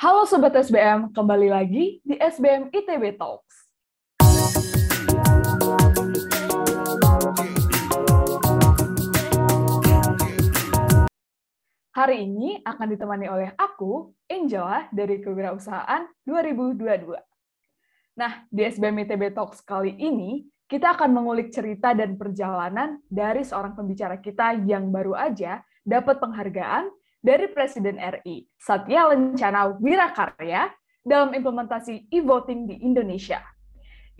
Halo Sobat SBM, kembali lagi di SBM ITB Talks. Hari ini akan ditemani oleh aku, Angela, dari Kewirausahaan 2022. Nah, di SBM ITB Talks kali ini, kita akan mengulik cerita dan perjalanan dari seorang pembicara kita yang baru aja dapat penghargaan dari Presiden RI, Satya Lencana Wirakarya, dalam implementasi e-voting di Indonesia.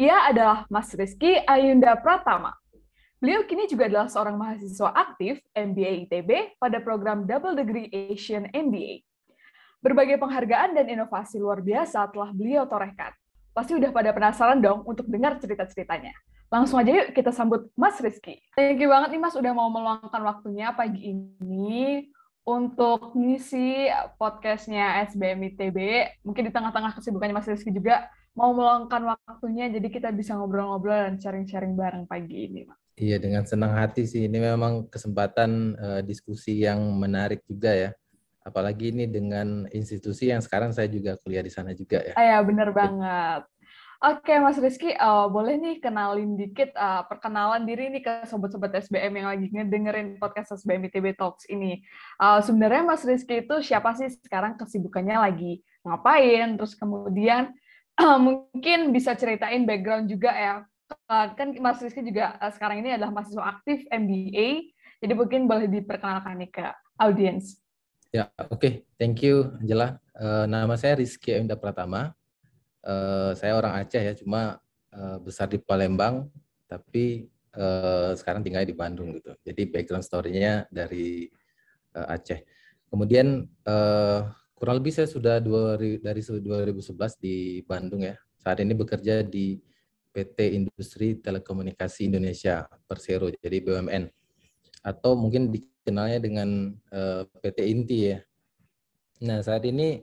Ia adalah Mas Rizky Ayunda Pratama. Beliau kini juga adalah seorang mahasiswa aktif MBA ITB pada program Double Degree Asian MBA. Berbagai penghargaan dan inovasi luar biasa telah beliau torehkan. Pasti udah pada penasaran dong untuk dengar cerita-ceritanya. Langsung aja yuk kita sambut Mas Rizky. Thank you banget nih Mas udah mau meluangkan waktunya pagi ini untuk ngisi podcastnya SBM ITB. Mungkin di tengah-tengah kesibukannya Mas Rizky juga mau meluangkan waktunya, jadi kita bisa ngobrol-ngobrol dan sharing-sharing bareng pagi ini, Mas. Iya, dengan senang hati sih. Ini memang kesempatan uh, diskusi yang menarik juga ya. Apalagi ini dengan institusi yang sekarang saya juga kuliah di sana juga ya. Iya, benar banget. Oke, Mas Rizky, uh, boleh nih kenalin dikit uh, perkenalan diri nih ke sobat-sobat SBM yang lagi ngedengerin podcast SBM ITB Talks ini. Uh, sebenarnya Mas Rizky itu siapa sih sekarang kesibukannya lagi ngapain? Terus kemudian uh, mungkin bisa ceritain background juga ya. Uh, kan Mas Rizky juga uh, sekarang ini adalah mahasiswa aktif MBA, jadi mungkin boleh diperkenalkan nih ke audiens. Ya, oke. Okay. Thank you, Angela. Uh, nama saya Rizky Enda Pratama uh, saya orang Aceh ya, cuma uh, besar di Palembang, tapi uh, sekarang tinggal di Bandung gitu. Jadi background story-nya dari uh, Aceh. Kemudian uh, kurang lebih saya sudah dua, dari 2011 di Bandung ya. Saat ini bekerja di PT Industri Telekomunikasi Indonesia Persero, jadi BUMN. Atau mungkin dikenalnya dengan uh, PT Inti ya. Nah saat ini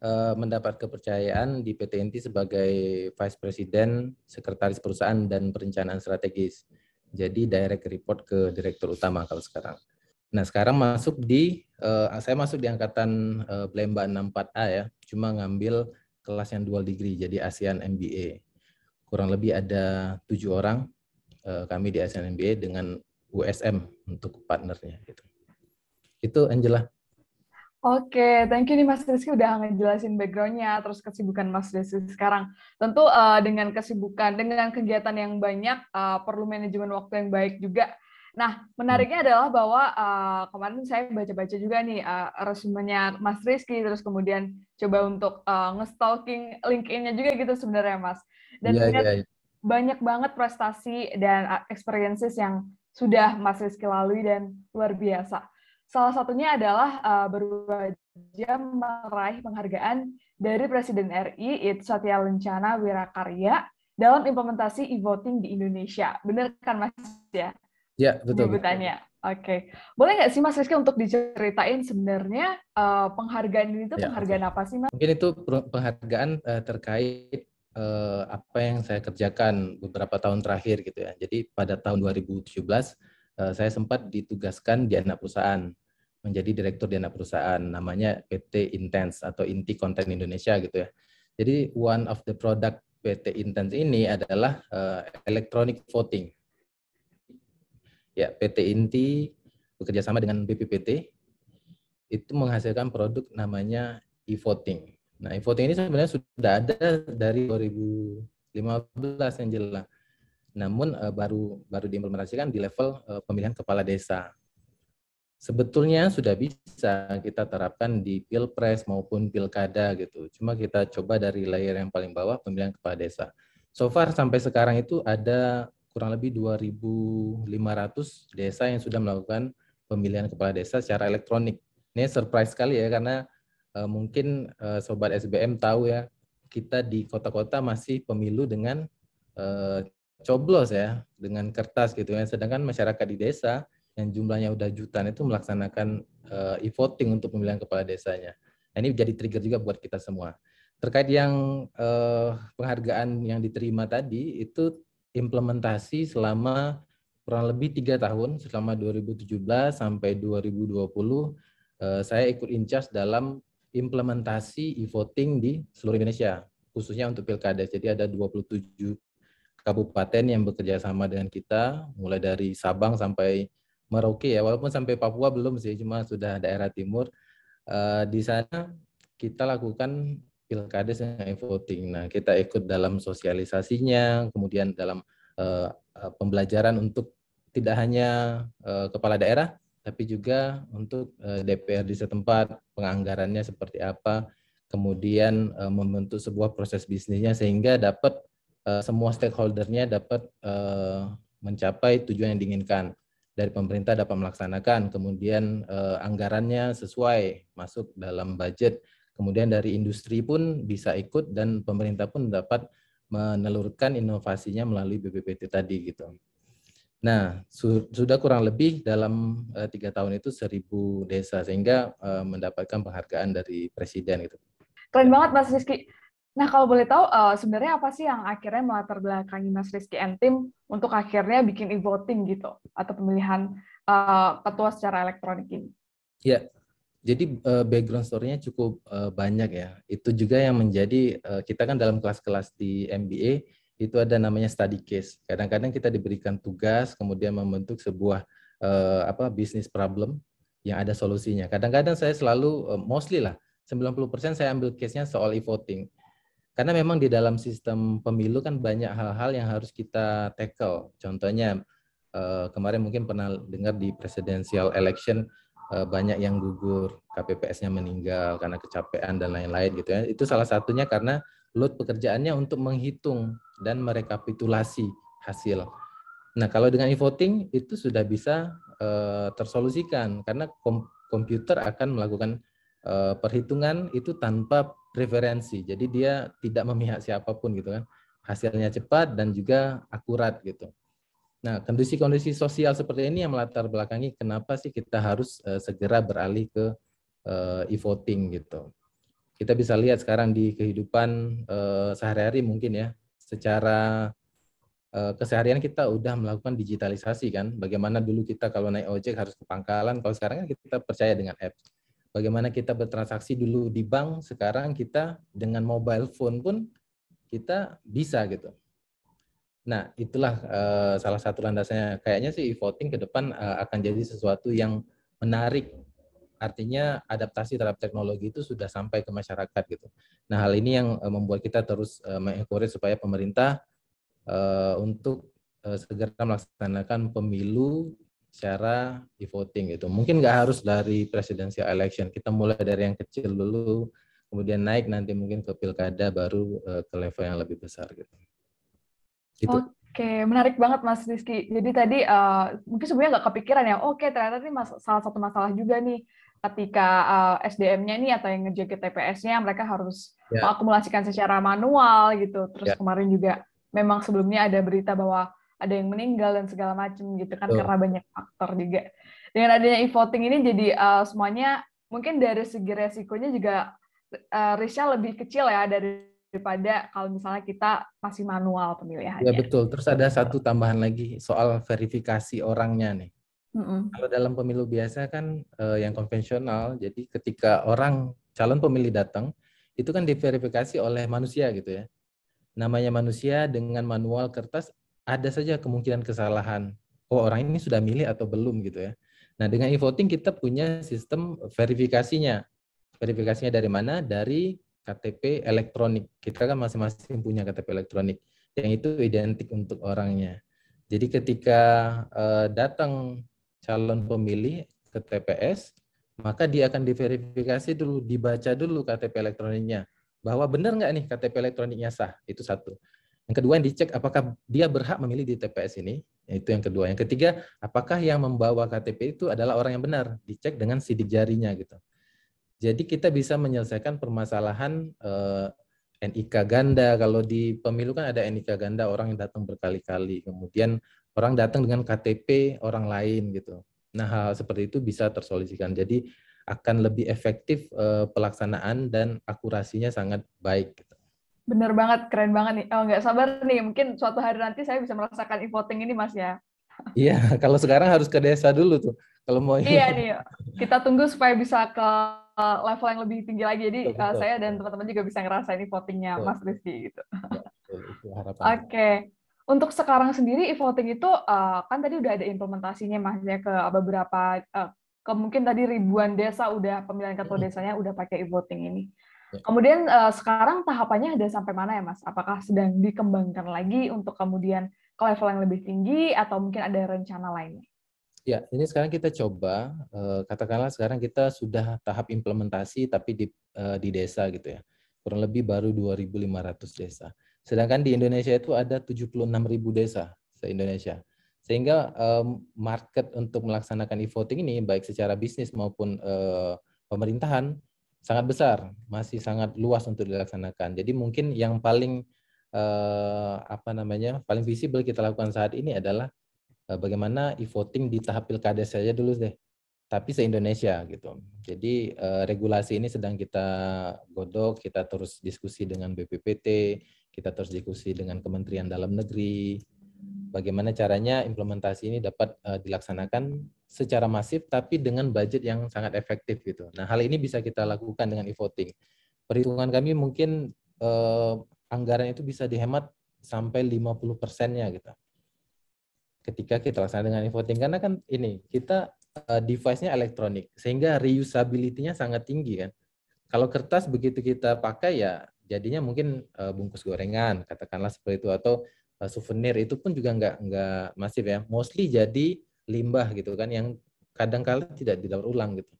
Eh, mendapat kepercayaan di PT Inti sebagai Vice President, Sekretaris Perusahaan dan Perencanaan Strategis. Jadi direct report ke Direktur Utama kalau sekarang. Nah sekarang masuk di, uh, saya masuk di angkatan uh, Blemba 64A ya, cuma ngambil kelas yang dual degree, jadi ASEAN MBA. Kurang lebih ada tujuh orang uh, kami di ASEAN MBA dengan USM untuk partnernya. Gitu. Itu Angela. Oke, thank you nih Mas Rizky udah ngejelasin background-nya, terus kesibukan Mas Rizky sekarang. Tentu uh, dengan kesibukan, dengan kegiatan yang banyak, uh, perlu manajemen waktu yang baik juga. Nah, menariknya hmm. adalah bahwa uh, kemarin saya baca-baca juga nih uh, resumenya Mas Rizky, terus kemudian coba untuk uh, nge-stalking LinkedIn-nya juga gitu sebenarnya Mas. Dan yeah, yeah, yeah. banyak banget prestasi dan experiences yang sudah Mas Rizky lalui dan luar biasa. Salah satunya adalah uh, baru saja meraih penghargaan dari Presiden RI, itu Satya Lencana Wirakarya, dalam implementasi e-voting di Indonesia. Benar kan, Mas? Ya, ya betul. Oke. Okay. Boleh nggak sih, Mas Rizky, untuk diceritain sebenarnya uh, penghargaan ini itu ya, penghargaan okay. apa sih, Mas? Mungkin itu penghargaan uh, terkait uh, apa yang saya kerjakan beberapa tahun terakhir gitu ya. Jadi pada tahun 2017 uh, saya sempat ditugaskan di anak perusahaan menjadi direktur di anak perusahaan namanya PT Intense atau Inti Konten Indonesia gitu ya. Jadi one of the product PT Intense ini adalah uh, electronic voting. Ya, PT Inti bekerja sama dengan BPPT itu menghasilkan produk namanya e-voting. Nah, e-voting ini sebenarnya sudah ada dari 2015 yang jelas. Namun uh, baru baru diimplementasikan di level uh, pemilihan kepala desa sebetulnya sudah bisa kita terapkan di pilpres maupun pilkada gitu. Cuma kita coba dari layer yang paling bawah pemilihan kepala desa. So far sampai sekarang itu ada kurang lebih 2.500 desa yang sudah melakukan pemilihan kepala desa secara elektronik. Ini surprise sekali ya karena uh, mungkin uh, sobat SBM tahu ya kita di kota-kota masih pemilu dengan coblos ya dengan kertas gitu ya. Sedangkan masyarakat di desa yang jumlahnya udah jutaan itu melaksanakan uh, e-voting untuk pemilihan kepala desanya. Nah, ini jadi trigger juga buat kita semua. Terkait yang uh, penghargaan yang diterima tadi itu implementasi selama kurang lebih tiga tahun selama 2017 sampai 2020 uh, saya ikut in dalam implementasi e-voting di seluruh Indonesia, khususnya untuk pilkada. Jadi ada 27 kabupaten yang bekerja sama dengan kita, mulai dari Sabang sampai Merauke ya, walaupun sampai Papua belum sih, cuma sudah daerah timur. Uh, di sana kita lakukan pilkada dengan e-voting. Nah, kita ikut dalam sosialisasinya, kemudian dalam uh, pembelajaran untuk tidak hanya uh, kepala daerah, tapi juga untuk uh, di setempat, penganggarannya seperti apa, kemudian uh, membentuk sebuah proses bisnisnya sehingga dapat uh, semua stakeholdernya dapat uh, mencapai tujuan yang diinginkan dari pemerintah dapat melaksanakan, kemudian uh, anggarannya sesuai masuk dalam budget, kemudian dari industri pun bisa ikut dan pemerintah pun dapat menelurkan inovasinya melalui BPPT tadi gitu. Nah, su sudah kurang lebih dalam tiga tahun itu seribu desa sehingga uh, mendapatkan penghargaan dari presiden gitu. Keren banget Mas Rizky. Nah, kalau boleh tahu uh, sebenarnya apa sih yang akhirnya melatar belakangi Mas Rizky and tim untuk akhirnya bikin e-voting gitu atau pemilihan uh, ketua secara elektronik ini? Ya, jadi uh, background story-nya cukup uh, banyak ya. Itu juga yang menjadi uh, kita kan dalam kelas-kelas di MBA itu ada namanya study case. Kadang-kadang kita diberikan tugas, kemudian membentuk sebuah uh, apa bisnis problem yang ada solusinya. Kadang-kadang saya selalu uh, mostly lah 90% saya ambil case-nya soal e-voting. Karena memang di dalam sistem pemilu kan banyak hal-hal yang harus kita tackle. Contohnya uh, kemarin mungkin pernah dengar di presidential election uh, banyak yang gugur, KPPS-nya meninggal karena kecapean dan lain-lain gitu ya. Itu salah satunya karena load pekerjaannya untuk menghitung dan merekapitulasi hasil. Nah, kalau dengan e-voting itu sudah bisa uh, tersolusikan karena kom komputer akan melakukan perhitungan itu tanpa preferensi. Jadi dia tidak memihak siapa pun gitu kan. Hasilnya cepat dan juga akurat gitu. Nah, kondisi-kondisi sosial seperti ini yang melatar belakangi kenapa sih kita harus uh, segera beralih ke uh, e-voting gitu. Kita bisa lihat sekarang di kehidupan uh, sehari-hari mungkin ya, secara uh, keseharian kita udah melakukan digitalisasi kan. Bagaimana dulu kita kalau naik ojek harus ke pangkalan, kalau sekarang kan kita percaya dengan apps. Bagaimana kita bertransaksi dulu di bank, sekarang kita dengan mobile phone pun kita bisa gitu. Nah, itulah uh, salah satu landasannya. Kayaknya sih e-voting ke depan uh, akan jadi sesuatu yang menarik. Artinya adaptasi terhadap teknologi itu sudah sampai ke masyarakat gitu. Nah, hal ini yang uh, membuat kita terus uh, mengencourage supaya pemerintah uh, untuk uh, segera melaksanakan pemilu secara e-voting gitu. Mungkin nggak harus dari presidential election. Kita mulai dari yang kecil dulu, kemudian naik nanti mungkin ke pilkada baru uh, ke level yang lebih besar gitu. gitu. Oke, menarik banget Mas Rizky. Jadi tadi uh, mungkin sebenarnya nggak kepikiran ya. Oke, ternyata ini mas salah satu masalah juga nih ketika uh, eh, SDM-nya ini atau yang ngejaga TPS-nya mereka harus yeah. mengakumulasikan secara manual gitu. Terus yeah. kemarin juga memang sebelumnya ada berita bahwa ada yang meninggal dan segala macam gitu kan karena banyak faktor juga. Dengan adanya e-voting ini jadi uh, semuanya mungkin dari segi resikonya juga uh, lebih kecil ya daripada kalau misalnya kita masih manual pemilihannya. Ya betul. Terus ada satu tambahan lagi soal verifikasi orangnya nih. Mm -hmm. Kalau dalam pemilu biasa kan uh, yang konvensional, jadi ketika orang calon pemilih datang, itu kan diverifikasi oleh manusia gitu ya. Namanya manusia dengan manual kertas ada saja kemungkinan kesalahan. Oh, orang ini sudah milih atau belum gitu ya. Nah, dengan e-voting kita punya sistem verifikasinya. Verifikasinya dari mana? Dari KTP elektronik. Kita kan masing-masing punya KTP elektronik yang itu identik untuk orangnya. Jadi ketika uh, datang calon pemilih ke TPS, maka dia akan diverifikasi dulu, dibaca dulu KTP elektroniknya bahwa benar nggak nih KTP elektroniknya sah. Itu satu. Yang kedua yang dicek apakah dia berhak memilih di TPS ini. Itu yang kedua. Yang ketiga, apakah yang membawa KTP itu adalah orang yang benar. Dicek dengan sidik jarinya gitu. Jadi kita bisa menyelesaikan permasalahan eh, NIK ganda. Kalau di pemilu kan ada NIK ganda orang yang datang berkali-kali. Kemudian orang datang dengan KTP orang lain gitu. Nah hal, seperti itu bisa tersolusikan. Jadi akan lebih efektif eh, pelaksanaan dan akurasinya sangat baik. Gitu. Bener banget, keren banget nih. Oh, nggak sabar nih, mungkin suatu hari nanti saya bisa merasakan e-voting ini, Mas ya. Iya, kalau sekarang harus ke desa dulu tuh. Kalau mau Iya nih, kita tunggu supaya bisa ke level yang lebih tinggi lagi. Jadi betul, betul, saya dan teman-teman juga bisa ngerasain votingnya betul. Mas Rizky gitu. Oke. Okay. Untuk sekarang sendiri e-voting itu uh, kan tadi udah ada implementasinya Mas ya ke beberapa uh, ke mungkin tadi ribuan desa udah pemilihan ketua desanya udah pakai e-voting ini. Ya. Kemudian uh, sekarang tahapannya ada sampai mana ya Mas? Apakah sedang dikembangkan lagi untuk kemudian ke level yang lebih tinggi atau mungkin ada rencana lainnya? Ya, ini sekarang kita coba, katakanlah sekarang kita sudah tahap implementasi tapi di, di desa gitu ya. Kurang lebih baru 2.500 desa. Sedangkan di Indonesia itu ada 76.000 desa se-Indonesia. Sehingga market untuk melaksanakan e-voting ini baik secara bisnis maupun pemerintahan sangat besar, masih sangat luas untuk dilaksanakan. Jadi mungkin yang paling apa namanya paling visible kita lakukan saat ini adalah Eh, bagaimana e-voting di tahap pilkada saja dulu deh. Tapi se-Indonesia gitu. Jadi uh, regulasi ini sedang kita godok, kita terus diskusi dengan BPPT, kita terus diskusi dengan Kementerian Dalam Negeri, bagaimana caranya implementasi ini dapat uh, dilaksanakan secara masif tapi dengan budget yang sangat efektif gitu. Nah, hal ini bisa kita lakukan dengan e-voting. Perhitungan kami mungkin uh, anggaran itu bisa dihemat sampai 50 persennya gitu ketika kita laksanakan dengan e-voting karena kan ini kita uh, device-nya elektronik sehingga reusability-nya sangat tinggi kan. Kalau kertas begitu kita pakai ya jadinya mungkin uh, bungkus gorengan katakanlah seperti itu atau uh, souvenir itu pun juga nggak nggak masif ya. Mostly jadi limbah gitu kan yang kadang kala tidak didaur ulang gitu.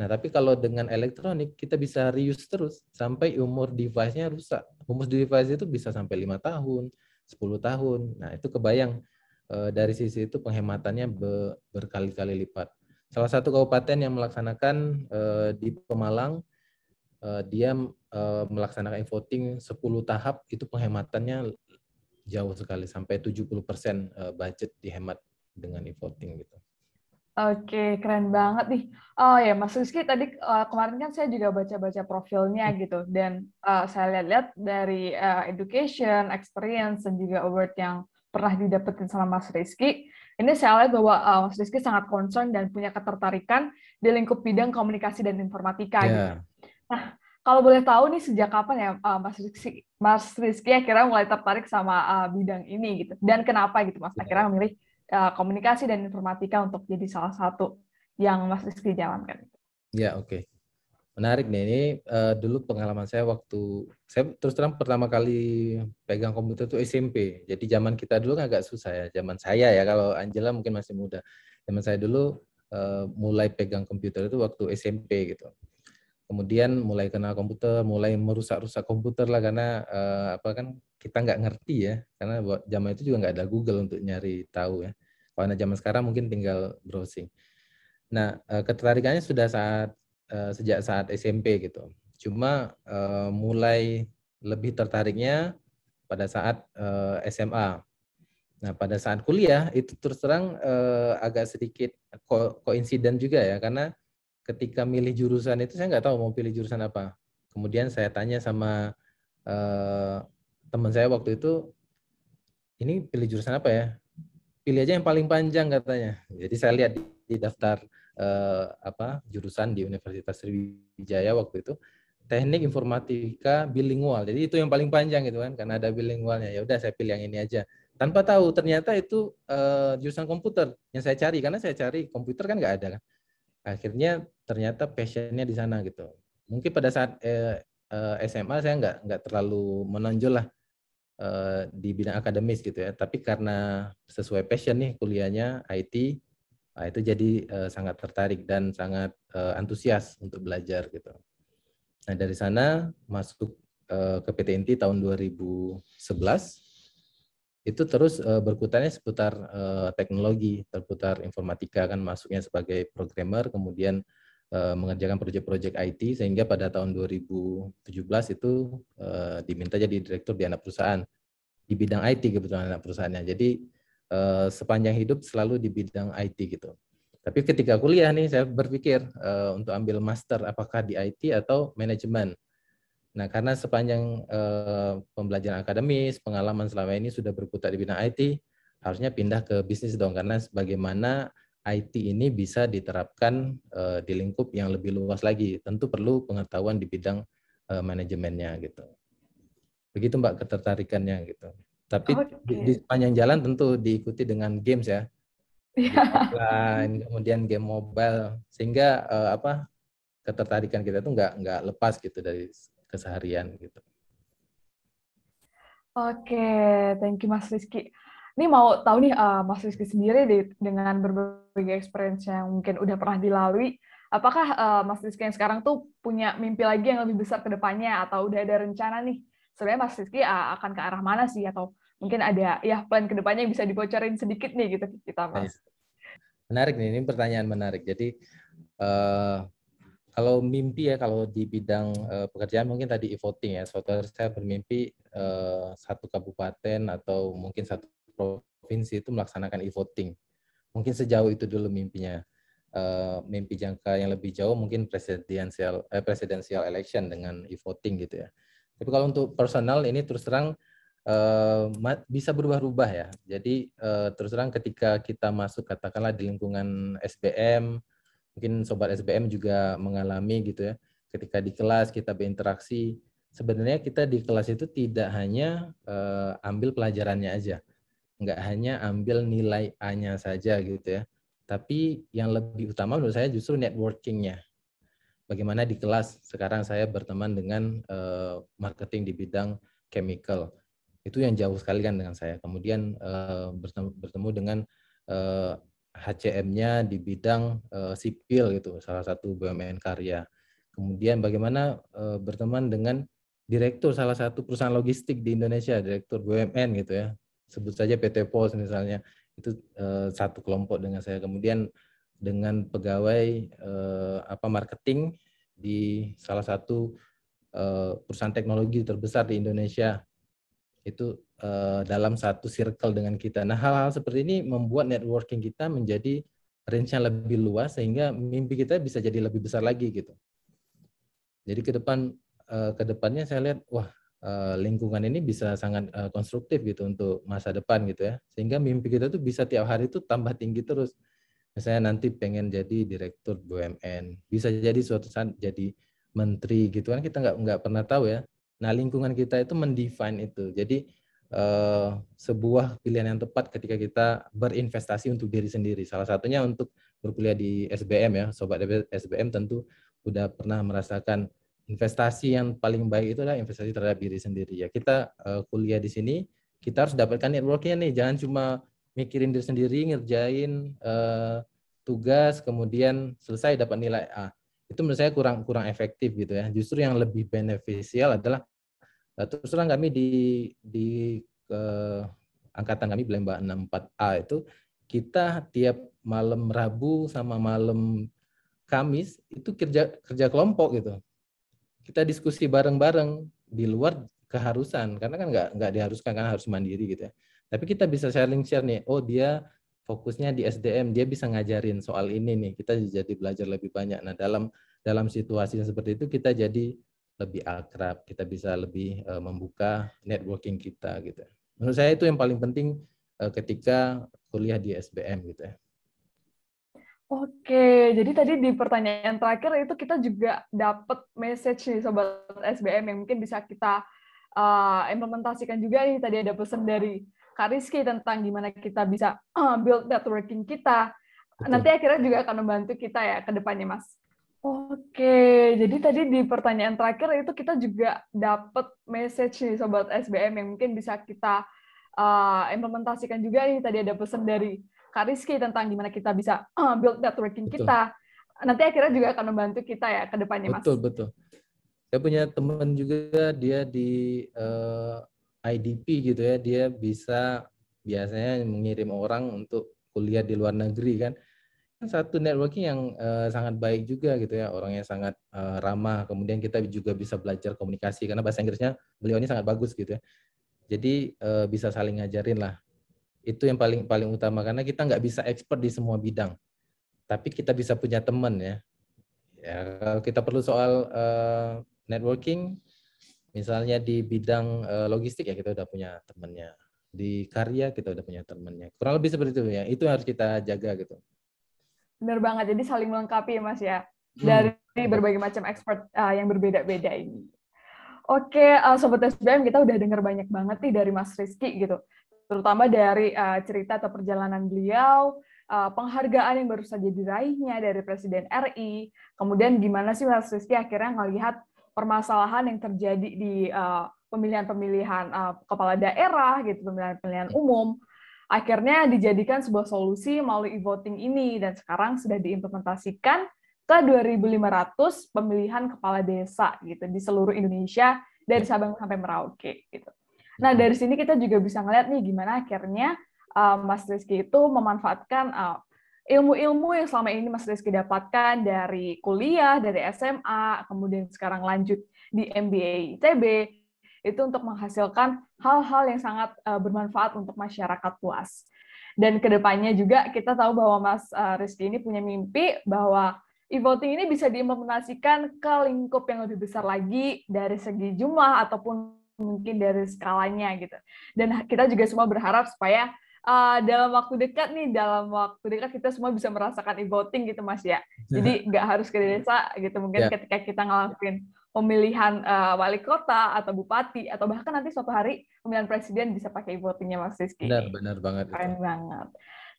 Nah, tapi kalau dengan elektronik kita bisa reuse terus sampai umur device-nya rusak. Umur device itu bisa sampai lima tahun, 10 tahun. Nah, itu kebayang Eh, dari sisi itu penghematannya berkali-kali lipat. Salah satu kabupaten yang melaksanakan eh, di Pemalang, eh, dia melaksanakan voting 10 tahap, itu penghematannya jauh sekali, sampai 70% budget dihemat dengan e-voting gitu. Oke, keren banget nih. Oh ya, Mas Rizky tadi uh, kemarin kan saya juga baca-baca profilnya hmm. gitu, dan uh, saya lihat-lihat dari uh, education, experience, dan juga award yang pernah didapetin sama Mas Rizky, ini saya lihat bahwa uh, Mas Rizky sangat concern dan punya ketertarikan di lingkup bidang komunikasi dan informatika. Yeah. Gitu. Nah, kalau boleh tahu nih sejak kapan ya uh, Mas Rizky, Mas Rizky akhirnya mulai tertarik sama uh, bidang ini gitu, dan kenapa gitu Mas akhirnya memilih uh, komunikasi dan informatika untuk jadi salah satu yang Mas Rizky jalankan? Ya, oke. Okay. Menarik nih, ini uh, dulu pengalaman saya waktu, saya terus terang pertama kali pegang komputer itu SMP. Jadi zaman kita dulu kan agak susah ya, zaman saya ya, kalau Angela mungkin masih muda. Zaman saya dulu uh, mulai pegang komputer itu waktu SMP gitu. Kemudian mulai kenal komputer, mulai merusak-rusak komputer lah karena uh, apa kan kita nggak ngerti ya, karena zaman itu juga nggak ada Google untuk nyari tahu ya. Karena zaman sekarang mungkin tinggal browsing. Nah, ketertarikannya sudah saat uh, sejak saat SMP gitu. Cuma uh, mulai lebih tertariknya pada saat uh, SMA. Nah, pada saat kuliah itu terus terang uh, agak sedikit ko koinsiden juga ya, karena ketika milih jurusan itu saya nggak tahu mau pilih jurusan apa. Kemudian saya tanya sama uh, teman saya waktu itu, ini pilih jurusan apa ya? Pilih aja yang paling panjang katanya. Jadi saya lihat di, daftar eh, apa jurusan di Universitas Sriwijaya waktu itu teknik informatika bilingual. Jadi itu yang paling panjang gitu kan karena ada bilingualnya. Ya udah saya pilih yang ini aja. Tanpa tahu ternyata itu eh, jurusan komputer yang saya cari karena saya cari komputer kan nggak ada kan. Akhirnya ternyata passionnya di sana gitu. Mungkin pada saat eh, eh, SMA saya nggak nggak terlalu menonjol lah eh, di bidang akademis gitu ya. Tapi karena sesuai passion nih kuliahnya IT, Nah, itu jadi uh, sangat tertarik dan sangat uh, antusias untuk belajar gitu. Nah, dari sana masuk uh, ke PTNT tahun 2011 itu terus uh, berkutannya seputar uh, teknologi, terputar informatika kan masuknya sebagai programmer, kemudian uh, mengerjakan proyek-proyek IT sehingga pada tahun 2017 itu uh, diminta jadi direktur di anak perusahaan di bidang IT kebetulan anak perusahaannya. Jadi Eh, sepanjang hidup selalu di bidang IT gitu. Tapi ketika kuliah nih saya berpikir uh, untuk ambil master apakah di IT atau manajemen. Nah, karena sepanjang uh, pembelajaran akademis, pengalaman selama ini sudah berputar di bidang IT, harusnya pindah ke bisnis dong karena sebagaimana IT ini bisa diterapkan uh, di lingkup yang lebih luas lagi. Tentu perlu pengetahuan di bidang uh, manajemennya gitu. Begitu Mbak ketertarikannya gitu. Tapi okay. di, di sepanjang jalan tentu diikuti dengan games ya. Yeah. Online, kemudian game mobile sehingga uh, apa ketertarikan kita itu nggak nggak lepas gitu dari keseharian gitu. Oke, okay, thank you Mas Rizky. Ini mau tahu nih uh, Mas Rizky sendiri di, dengan berbagai experience yang mungkin udah pernah dilalui, apakah uh, Mas Rizky yang sekarang tuh punya mimpi lagi yang lebih besar ke depannya atau udah ada rencana nih? Sebenarnya Mas Rizky uh, akan ke arah mana sih atau mungkin ada ya plan ke depannya yang bisa dibocorin sedikit nih gitu kita Mas. Menarik nih, ini pertanyaan menarik. Jadi uh, kalau mimpi ya kalau di bidang uh, pekerjaan mungkin tadi e-voting ya. Saudara saya bermimpi uh, satu kabupaten atau mungkin satu provinsi itu melaksanakan e-voting. Mungkin sejauh itu dulu mimpinya. Uh, mimpi jangka yang lebih jauh mungkin presidensial eh, presidensial election dengan e-voting gitu ya. Tapi kalau untuk personal ini terus terang uh, bisa berubah-ubah ya. Jadi uh, terus terang ketika kita masuk katakanlah di lingkungan SBM mungkin sobat SBM juga mengalami gitu ya. Ketika di kelas kita berinteraksi sebenarnya kita di kelas itu tidak hanya uh, ambil pelajarannya aja. Nggak hanya ambil nilai A-nya saja gitu ya. Tapi yang lebih utama menurut saya justru networkingnya. Bagaimana di kelas sekarang saya berteman dengan uh, marketing di bidang chemical. Itu yang jauh sekali kan dengan saya. Kemudian uh, bertemu, bertemu dengan HCM-nya di bidang uh, sipil gitu, salah satu BUMN karya. Kemudian bagaimana uh, berteman dengan direktur salah satu perusahaan logistik di Indonesia, direktur BUMN gitu ya. Sebut saja PT Pos misalnya, itu uh, satu kelompok dengan saya. Kemudian dengan pegawai apa marketing di salah satu perusahaan teknologi terbesar di Indonesia itu uh, dalam satu circle dengan kita. Nah, hal-hal seperti ini membuat networking kita menjadi range yang lebih luas sehingga mimpi kita bisa jadi lebih besar lagi gitu. Jadi ke depan uh, ke depannya saya lihat wah uh, lingkungan ini bisa sangat uh, konstruktif gitu untuk masa depan gitu ya. Sehingga mimpi kita tuh bisa tiap hari itu tambah tinggi terus. Misalnya nanti pengen jadi direktur BUMN, bisa jadi suatu saat jadi menteri gitu kan kita nggak nggak pernah tahu ya Nah, lingkungan kita itu mendefine itu. Jadi uh, sebuah pilihan yang tepat ketika kita berinvestasi untuk diri sendiri. Salah satunya untuk berkuliah di SBM ya, sobat SBM tentu sudah pernah merasakan investasi yang paling baik itu adalah investasi terhadap diri sendiri ya. Kita uh, kuliah di sini, kita harus dapatkan networknya nih, jangan cuma mikirin diri sendiri, ngerjain uh, tugas, kemudian selesai dapat nilai A. Itu menurut saya kurang kurang efektif gitu ya. Justru yang lebih beneficial adalah terus terang kami di di ke, angkatan kami Belemba 64A itu kita tiap malam Rabu sama malam Kamis itu kerja kerja kelompok gitu. Kita diskusi bareng-bareng di luar keharusan karena kan nggak nggak diharuskan kan harus mandiri gitu ya. Tapi kita bisa sharing share nih, oh dia fokusnya di SDM, dia bisa ngajarin soal ini nih, kita jadi belajar lebih banyak. Nah dalam dalam situasi seperti itu kita jadi lebih akrab, kita bisa lebih uh, membuka networking kita gitu. Menurut saya itu yang paling penting uh, ketika kuliah di SBM gitu ya. Oke, jadi tadi di pertanyaan terakhir itu kita juga dapat message nih sobat SBM yang mungkin bisa kita uh, implementasikan juga nih. Tadi ada pesan dari Kak Rizky tentang gimana kita bisa uh, build networking kita. Betul. Nanti akhirnya juga akan membantu kita ya ke depannya, Mas. Oke, jadi tadi di pertanyaan terakhir itu kita juga dapat message nih sobat SBM yang mungkin bisa kita uh, implementasikan juga nih. Tadi ada pesan dari Kak Rizky tentang gimana kita bisa uh, build networking betul. kita. Nanti akhirnya juga akan membantu kita ya ke depannya, Mas. Betul, betul. Saya punya teman juga dia di uh, eh, IDP gitu ya, dia bisa biasanya mengirim orang untuk kuliah di luar negeri kan satu networking yang uh, sangat baik juga gitu ya orangnya sangat uh, ramah. Kemudian kita juga bisa belajar komunikasi karena bahasa Inggrisnya beliau ini sangat bagus gitu ya. Jadi uh, bisa saling ngajarin lah. Itu yang paling paling utama karena kita nggak bisa expert di semua bidang. Tapi kita bisa punya teman ya. Ya kalau kita perlu soal uh, networking misalnya di bidang uh, logistik ya kita udah punya temannya. Di karya kita udah punya temannya. Kurang lebih seperti itu ya. Itu harus kita jaga gitu Benar banget. Jadi saling melengkapi ya Mas ya. Hmm. Dari hmm. berbagai macam expert uh, yang berbeda-beda ini. Oke, uh, Sobat SBM, kita udah dengar banyak banget nih dari Mas Rizky gitu. Terutama dari uh, cerita atau perjalanan beliau, uh, penghargaan yang baru saja diraihnya dari Presiden RI, kemudian gimana sih Mas Rizky akhirnya ngelihat permasalahan yang terjadi di uh, pemilihan-pemilihan uh, kepala daerah gitu, pemilihan-pemilihan umum, akhirnya dijadikan sebuah solusi melalui e-voting ini dan sekarang sudah diimplementasikan ke 2.500 pemilihan kepala desa gitu di seluruh Indonesia dari Sabang sampai Merauke gitu. Nah dari sini kita juga bisa ngeliat nih gimana akhirnya uh, Mas Rizky itu memanfaatkan uh, ilmu-ilmu yang selama ini Mas Rizky dapatkan dari kuliah, dari SMA, kemudian sekarang lanjut di MBA ITB, itu untuk menghasilkan hal-hal yang sangat uh, bermanfaat untuk masyarakat luas. Dan ke depannya juga kita tahu bahwa Mas uh, Rizky ini punya mimpi bahwa e-voting ini bisa diimplementasikan ke lingkup yang lebih besar lagi dari segi jumlah ataupun mungkin dari skalanya gitu. Dan kita juga semua berharap supaya uh, dalam waktu dekat nih, dalam waktu dekat kita semua bisa merasakan e-voting gitu Mas ya. Jadi nggak harus ke desa gitu. Mungkin yeah. ketika kita ngelakuin pemilihan uh, wali kota atau bupati atau bahkan nanti suatu hari pemilihan presiden bisa pakai votingnya Mas Rizky. Benar, benar banget. Keren itu. banget.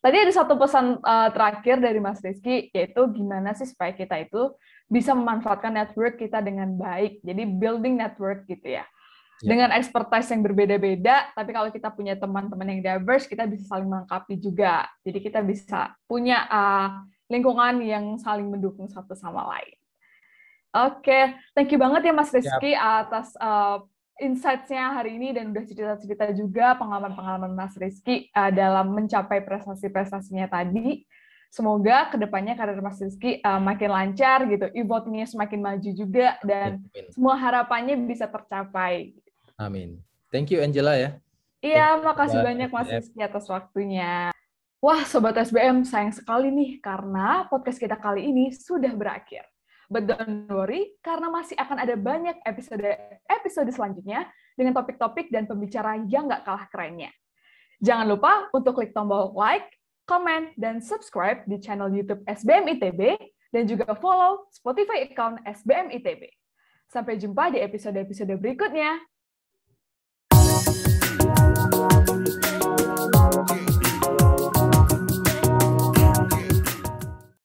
Tadi ada satu pesan uh, terakhir dari Mas Rizky, yaitu gimana sih supaya kita itu bisa memanfaatkan network kita dengan baik. Jadi building network gitu ya. ya. Dengan expertise yang berbeda-beda, tapi kalau kita punya teman-teman yang diverse, kita bisa saling melengkapi juga. Jadi kita bisa punya uh, lingkungan yang saling mendukung satu sama lain. Oke, okay. thank you banget ya Mas Rizky yep. atas uh, insights-nya hari ini dan udah cerita-cerita juga pengalaman-pengalaman Mas Rizky uh, dalam mencapai prestasi-prestasinya tadi. Semoga ke depannya karir Mas Rizky uh, makin lancar gitu, e-votingnya semakin maju juga dan Amin. semua harapannya bisa tercapai. Amin. Thank you Angela ya. Iya, makasih banyak Mas Rizky atas waktunya. Wah, Sobat SBM, sayang sekali nih karena podcast kita kali ini sudah berakhir. But don't worry, karena masih akan ada banyak episode-episode selanjutnya dengan topik-topik dan pembicara yang nggak kalah kerennya. Jangan lupa untuk klik tombol like, comment, dan subscribe di channel YouTube SBM ITB, dan juga follow Spotify account SBM ITB. Sampai jumpa di episode-episode berikutnya.